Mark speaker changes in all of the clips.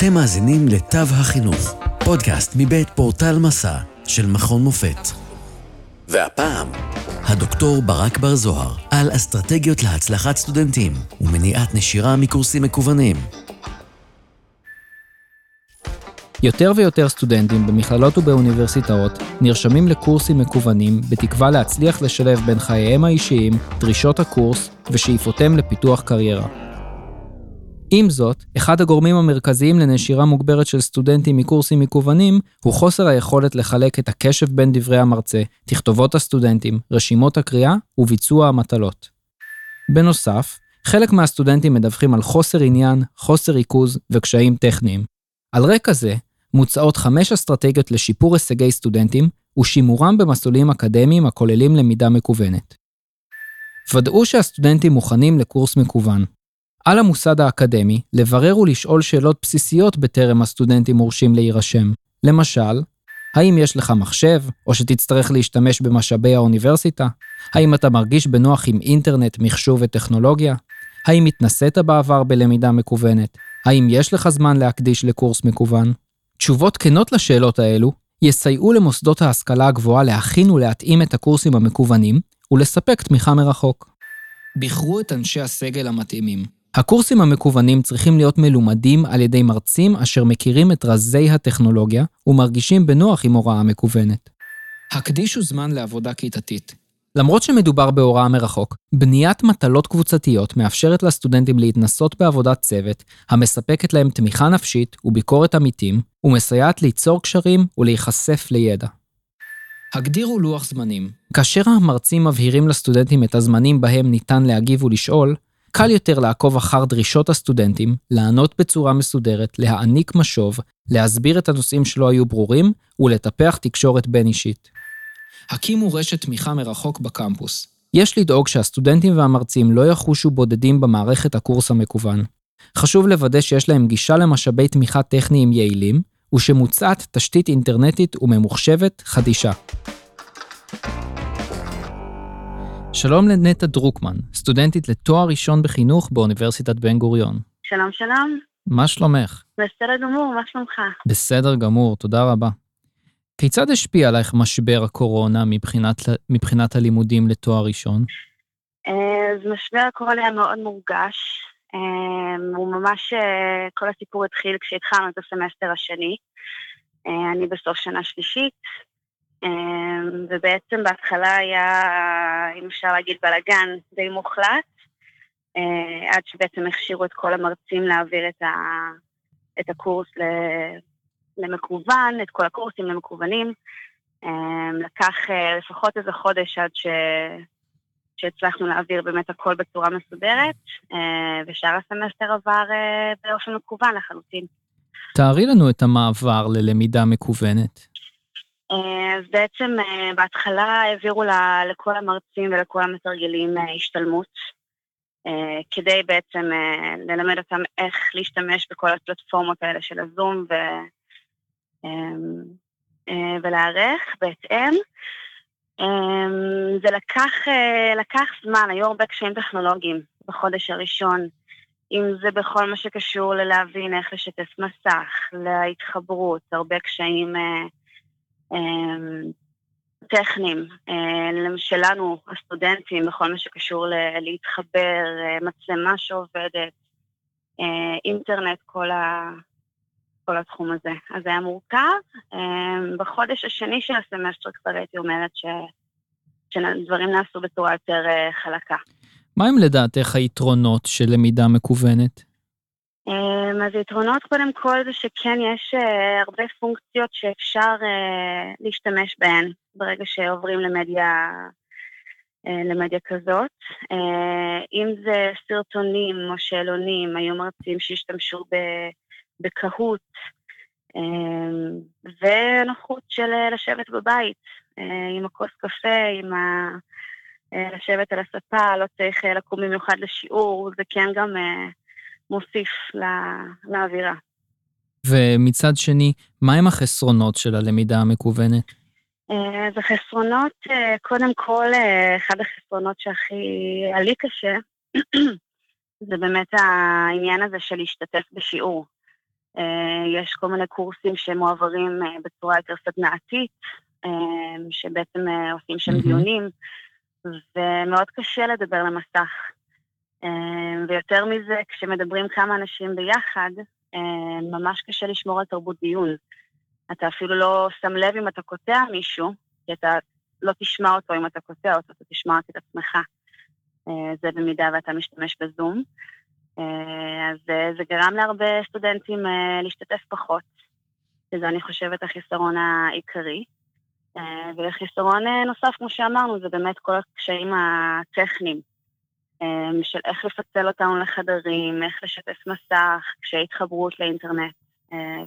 Speaker 1: אתם מאזינים לתו החינוך, פודקאסט מבית פורטל מסע של מכון מופת. והפעם, הדוקטור ברק בר זוהר על אסטרטגיות להצלחת סטודנטים ומניעת נשירה מקורסים מקוונים.
Speaker 2: יותר ויותר סטודנטים במכללות ובאוניברסיטאות נרשמים לקורסים מקוונים בתקווה להצליח לשלב בין חייהם האישיים, דרישות הקורס ושאיפותיהם לפיתוח קריירה. עם זאת, אחד הגורמים המרכזיים לנשירה מוגברת של סטודנטים מקורסים מקוונים הוא חוסר היכולת לחלק את הקשב בין דברי המרצה, תכתובות הסטודנטים, רשימות הקריאה וביצוע המטלות. בנוסף, חלק מהסטודנטים מדווחים על חוסר עניין, חוסר ריכוז וקשיים טכניים. על רקע זה, מוצעות חמש אסטרטגיות לשיפור הישגי סטודנטים ושימורם במסלולים אקדמיים הכוללים למידה מקוונת. ודאו שהסטודנטים מוכנים לקורס מקוון. על המוסד האקדמי לברר ולשאול שאלות בסיסיות בטרם הסטודנטים מורשים להירשם. למשל, האם יש לך מחשב, או שתצטרך להשתמש במשאבי האוניברסיטה? האם אתה מרגיש בנוח עם אינטרנט, מחשוב וטכנולוגיה? האם התנסית בעבר בלמידה מקוונת? האם יש לך זמן להקדיש לקורס מקוון? תשובות כנות לשאלות האלו יסייעו למוסדות ההשכלה הגבוהה להכין ולהתאים את הקורסים המקוונים ולספק תמיכה מרחוק. בחרו את אנשי הסגל המתאימים. הקורסים המקוונים צריכים להיות מלומדים על ידי מרצים אשר מכירים את רזי הטכנולוגיה ומרגישים בנוח עם הוראה מקוונת. הקדישו זמן לעבודה כיתתית. למרות שמדובר בהוראה מרחוק, בניית מטלות קבוצתיות מאפשרת לסטודנטים להתנסות בעבודת צוות, המספקת להם תמיכה נפשית וביקורת עמיתים, ומסייעת ליצור קשרים ולהיחשף לידע. הגדירו לוח זמנים. כאשר המרצים מבהירים לסטודנטים את הזמנים בהם ניתן להגיב ולשאול, קל יותר לעקוב אחר דרישות הסטודנטים, לענות בצורה מסודרת, להעניק משוב, להסביר את הנושאים שלא היו ברורים ולטפח תקשורת בין-אישית. הקימו רשת תמיכה מרחוק בקמפוס. יש לדאוג שהסטודנטים והמרצים לא יחושו בודדים במערכת הקורס המקוון. חשוב לוודא שיש להם גישה למשאבי תמיכה טכניים יעילים, ושמוצעת תשתית אינטרנטית וממוחשבת חדישה. שלום לנטע דרוקמן, סטודנטית לתואר ראשון בחינוך באוניברסיטת בן גוריון.
Speaker 3: שלום, שלום.
Speaker 2: מה שלומך?
Speaker 3: בסדר גמור, מה שלומך?
Speaker 2: בסדר גמור, תודה רבה. כיצד השפיע עלייך משבר הקורונה מבחינת, מבחינת הלימודים לתואר ראשון?
Speaker 3: אז משבר הקורונה היה מאוד מורגש. הוא ממש, כל הסיפור התחיל כשהתחלנו את הסמסטר השני. אני בסוף שנה שלישית, ובעצם בהתחלה היה, אם אפשר להגיד, בלאגן די מוחלט, עד שבעצם הכשירו את כל המרצים להעביר את, ה, את הקורס למקוון, את כל הקורסים למקוונים. לקח לפחות איזה חודש עד ש... שהצלחנו להעביר באמת הכל בצורה מסודרת, ושאר הסמסטר עבר באופן מקוון לחלוטין.
Speaker 2: תארי לנו את המעבר ללמידה מקוונת.
Speaker 3: אז בעצם בהתחלה העבירו לכל המרצים ולכל המתרגלים השתלמות, כדי בעצם ללמד אותם איך להשתמש בכל הפלטפורמות האלה של הזום ו... ולהיערך בהתאם. זה לקח, לקח זמן, היו הרבה קשיים טכנולוגיים בחודש הראשון, אם זה בכל מה שקשור ללהבין איך לשתף מסך, להתחברות, הרבה קשיים טכניים שלנו, הסטודנטים, בכל מה שקשור להתחבר, מצלמה שעובדת, אינטרנט, כל, ה, כל התחום הזה. אז זה היה מורכב. בחודש השני של הסמסטר כבר הייתי אומרת ש, שדברים נעשו בצורה יותר חלקה.
Speaker 2: מה הם לדעתך היתרונות של למידה מקוונת?
Speaker 3: אז היתרונות קודם כל זה שכן יש הרבה פונקציות שאפשר להשתמש בהן ברגע שעוברים למדיה, למדיה כזאת. אם זה סרטונים או שאלונים, היו מרצים שהשתמשו בקהות, ונוחות של לשבת בבית עם הכוס קפה, עם ה... לשבת על הספה, לא צריך לקום במיוחד לשיעור, זה כן גם מוסיף לאווירה.
Speaker 2: ומצד שני, מהם החסרונות של הלמידה המקוונת?
Speaker 3: אז החסרונות, קודם כל, אחד החסרונות שהכי היה לי קשה, זה באמת העניין הזה של להשתתף בשיעור. יש כל מיני קורסים שמועברים בצורה יותר סדנאתית, שבעצם עושים שם. דיונים, ומאוד קשה לדבר למסך. ויותר מזה, כשמדברים כמה אנשים ביחד, ממש קשה לשמור על תרבות דיון. אתה אפילו לא שם לב אם אתה קוטע מישהו, כי אתה לא תשמע אותו אם אתה קוטע אותו, אתה תשמע רק את עצמך. אה, זה במידה ואתה משתמש בזום. אה, אז אה, זה גרם להרבה סטודנטים להשתתף פחות, שזה אני חושבת החיסרון העיקרי. וחיסרון נוסף, כמו שאמרנו, זה באמת כל הקשיים הטכניים, של איך לפצל אותנו לחדרים, איך לשתף מסך, קשיי התחברות לאינטרנט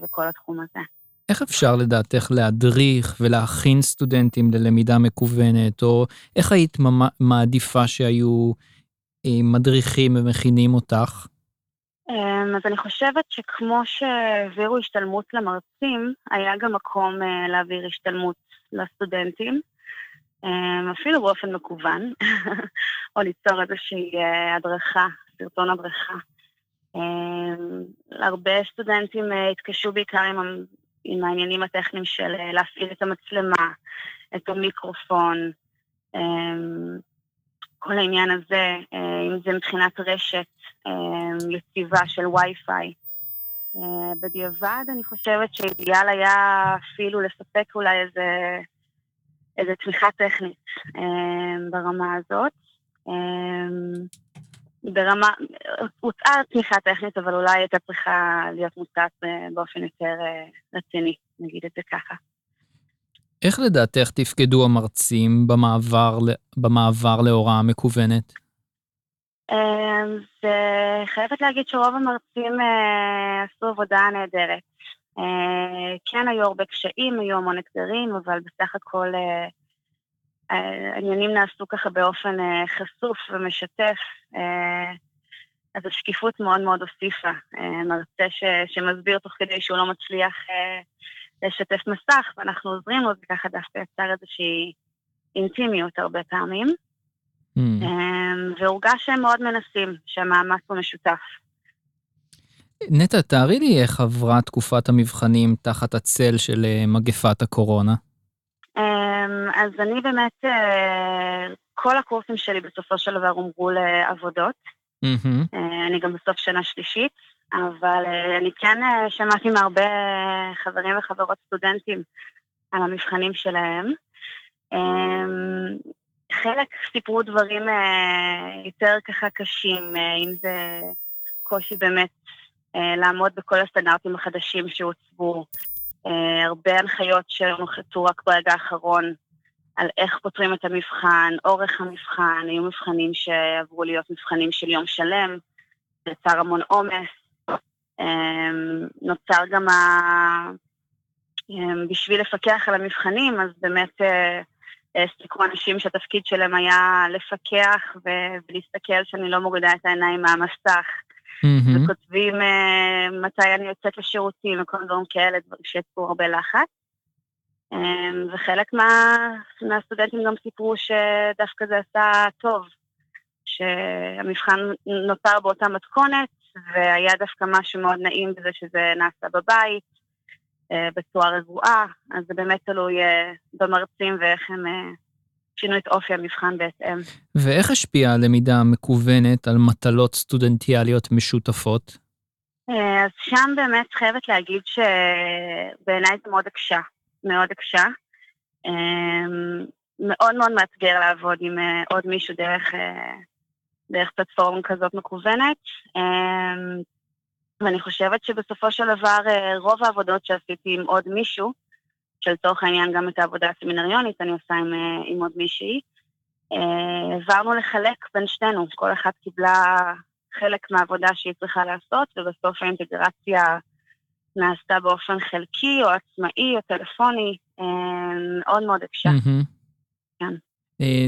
Speaker 3: וכל התחום הזה.
Speaker 2: איך אפשר לדעתך להדריך ולהכין סטודנטים ללמידה מקוונת, או איך היית מעדיפה שהיו אה, מדריכים ומכינים אותך?
Speaker 3: אמ, אז אני חושבת שכמו שהעבירו השתלמות למרצים, היה גם מקום אה, להעביר השתלמות לסטודנטים, אמ, אפילו באופן מקוון, או ליצור איזושהי אה, הדרכה, סרטון הדרכה. אמ, הרבה סטודנטים התקשו בעיקר עם העניינים הטכניים של אה, להפעיל את המצלמה, את המיקרופון, אמ, כל העניין הזה, אה, אם זה מבחינת רשת אמ, יציבה של וי-פיי. אה, בדיעבד אני חושבת שאידיאל היה אפילו לספק אולי איזה, איזה תמיכה טכנית אמ, ברמה הזאת. ברמה, הוצעה תמיכה טכנית, אבל אולי הייתה צריכה להיות מוצעת באופן יותר אה, רציני, נגיד את זה ככה.
Speaker 2: איך לדעתך תפקדו המרצים במעבר, במעבר להוראה מקוונת?
Speaker 3: אז אה, חייבת להגיד שרוב המרצים אה, עשו עבודה נהדרת. כן היו הרבה קשיים, היו המון אתגרים, אבל בסך הכל העניינים נעשו ככה באופן אה, חשוף ומשתף, אה, אז השקיפות מאוד מאוד הוסיפה. אה, מרצה ש, שמסביר תוך כדי שהוא לא מצליח לשתף מסך, ואנחנו עוזרים לו, זה ככה דווקא יצר איזושהי אינטימיות הרבה פעמים. Mm. והורגש שהם מאוד מנסים, שהמאמץ הוא משותף.
Speaker 2: נטע, תארי לי איך עברה תקופת המבחנים תחת הצל של מגפת הקורונה.
Speaker 3: אמ, אז אני באמת, אה, כל הקורסים שלי בסופו של דבר הומרו לעבודות. Mm-hmm. אני גם בסוף שנה שלישית, אבל אה, אני כן שמעתי מהרבה חברים וחברות סטודנטים על המבחנים שלהם. אמ, חלק סיפרו דברים יותר ככה קשים, אם זה קושי באמת לעמוד בכל הסטנדרטים החדשים שהוצבו. אה, הרבה הנחיות שהונחתו רק ברגע האחרון על איך פותרים את המבחן, אורך המבחן, היו מבחנים שעברו להיות מבחנים של יום שלם, יצר המון עומס. אה, נוצר גם ה... אה, בשביל לפקח על המבחנים, אז באמת העסיקו אנשים שהתפקיד שלהם היה לפקח ולהסתכל שאני לא מורידה את העיניים מהמסך. Mm-hmm. וכותבים uh, מתי אני יוצאת לשירותים וכל מיני דברים כאלה, שיצאו הרבה לחץ. Um, וחלק מה, מהסטודנטים גם סיפרו שדווקא זה עשה טוב, שהמבחן נותר באותה מתכונת, והיה דווקא משהו מאוד נעים בזה שזה נעשה בבית, uh, בצורה רגועה, אז זה באמת תלוי uh, במרצים ואיך הם uh, שינו את אופי המבחן בהתאם.
Speaker 2: ואיך השפיעה הלמידה המקוונת על מטלות סטודנטיאליות משותפות?
Speaker 3: אה, אז שם באמת חייבת להגיד שבעיניי זה מאוד הקשה, מאוד הקשה. אה, מאוד מאוד מאתגר לעבוד עם אה, עוד מישהו דרך, דרך פלטפורמה כזאת מקוונת. ואני חושבת שבסופו של דבר רוב העבודות שעשיתי עם עוד מישהו, שלצורך העניין גם את העבודה הסמינריונית אני עושה עם, אה, עם עוד מישהי. אה, העברנו לחלק בין שנינו, כל אחת קיבלה חלק מהעבודה שהיא צריכה לעשות, ובסוף האינטגרציה נעשתה באופן חלקי או עצמאי או טלפוני, אה, מאוד מאוד הקשה. Mm-hmm. כן.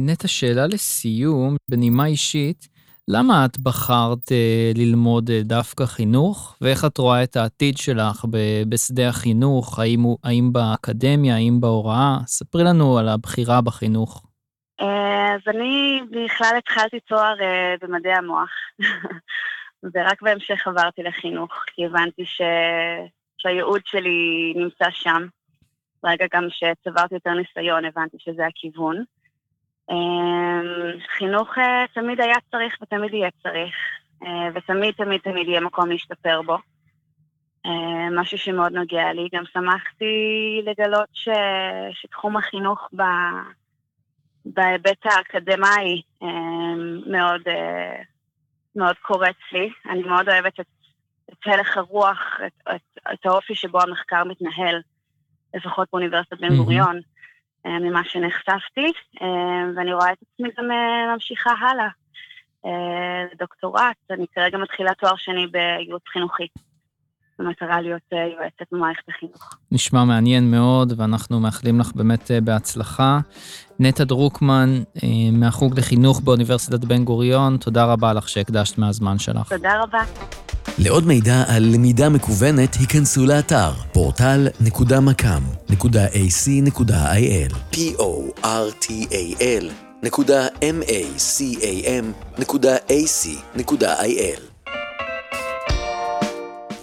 Speaker 2: נטע, שאלה לסיום, בנימה אישית, למה את בחרת אה, ללמוד אה, דווקא חינוך, ואיך את רואה את העתיד שלך בשדה החינוך, האם, האם באקדמיה, האם בהוראה? ספרי לנו על הבחירה בחינוך.
Speaker 3: אה, אז אני בכלל התחלתי תואר במדעי המוח, ורק בהמשך עברתי לחינוך, כי הבנתי ש... שהייעוד שלי נמצא שם. ברגע גם שצברתי יותר ניסיון, הבנתי שזה הכיוון. אמ, חינוך אה, תמיד היה צריך ותמיד יהיה צריך, אה, ותמיד תמיד תמיד יהיה מקום להשתפר בו. אה, משהו שמאוד נוגע לי. גם שמחתי לגלות ש... שתחום החינוך ב... בהיבט האקדמאי מאוד, מאוד קורץ לי. אני מאוד אוהבת את, את הלך הרוח, את, את, את האופי שבו המחקר מתנהל, לפחות באוניברסיטת בן גוריון. Mm-hmm. אה, ממה שנחשפתי, אה, ואני רואה את עצמי גם אה, ממשיכה הלאה לדוקטורט. אני כרגע מתחילה תואר שני בייעוץ חינוכי. במטרה להיות יועצת במערכת החינוך.
Speaker 2: נשמע מעניין מאוד, ואנחנו מאחלים לך באמת בהצלחה. נטע דרוקמן, מהחוג לחינוך באוניברסיטת בן גוריון, תודה רבה לך שהקדשת מהזמן שלך.
Speaker 3: תודה רבה.
Speaker 1: לעוד מידע על למידה מקוונת, היכנסו לאתר portal.macam.ac.il p-o-r-t-a-l נקודה m-a-c-a-m נקודה a-c.il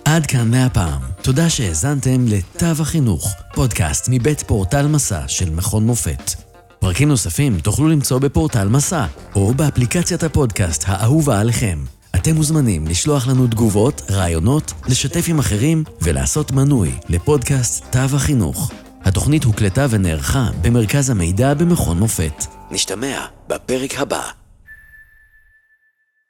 Speaker 1: עד כאן מהפעם. תודה שהאזנתם לתו החינוך, פודקאסט מבית פורטל מסע של מכון מופת. פרקים נוספים תוכלו למצוא בפורטל מסע, או באפליקציית הפודקאסט האהובה עליכם. אתם מוזמנים לשלוח לנו תגובות, רעיונות, לשתף עם אחרים ולעשות מנוי לפודקאסט תו החינוך. התוכנית הוקלטה ונערכה במרכז המידע במכון מופת. נשתמע בפרק הבא.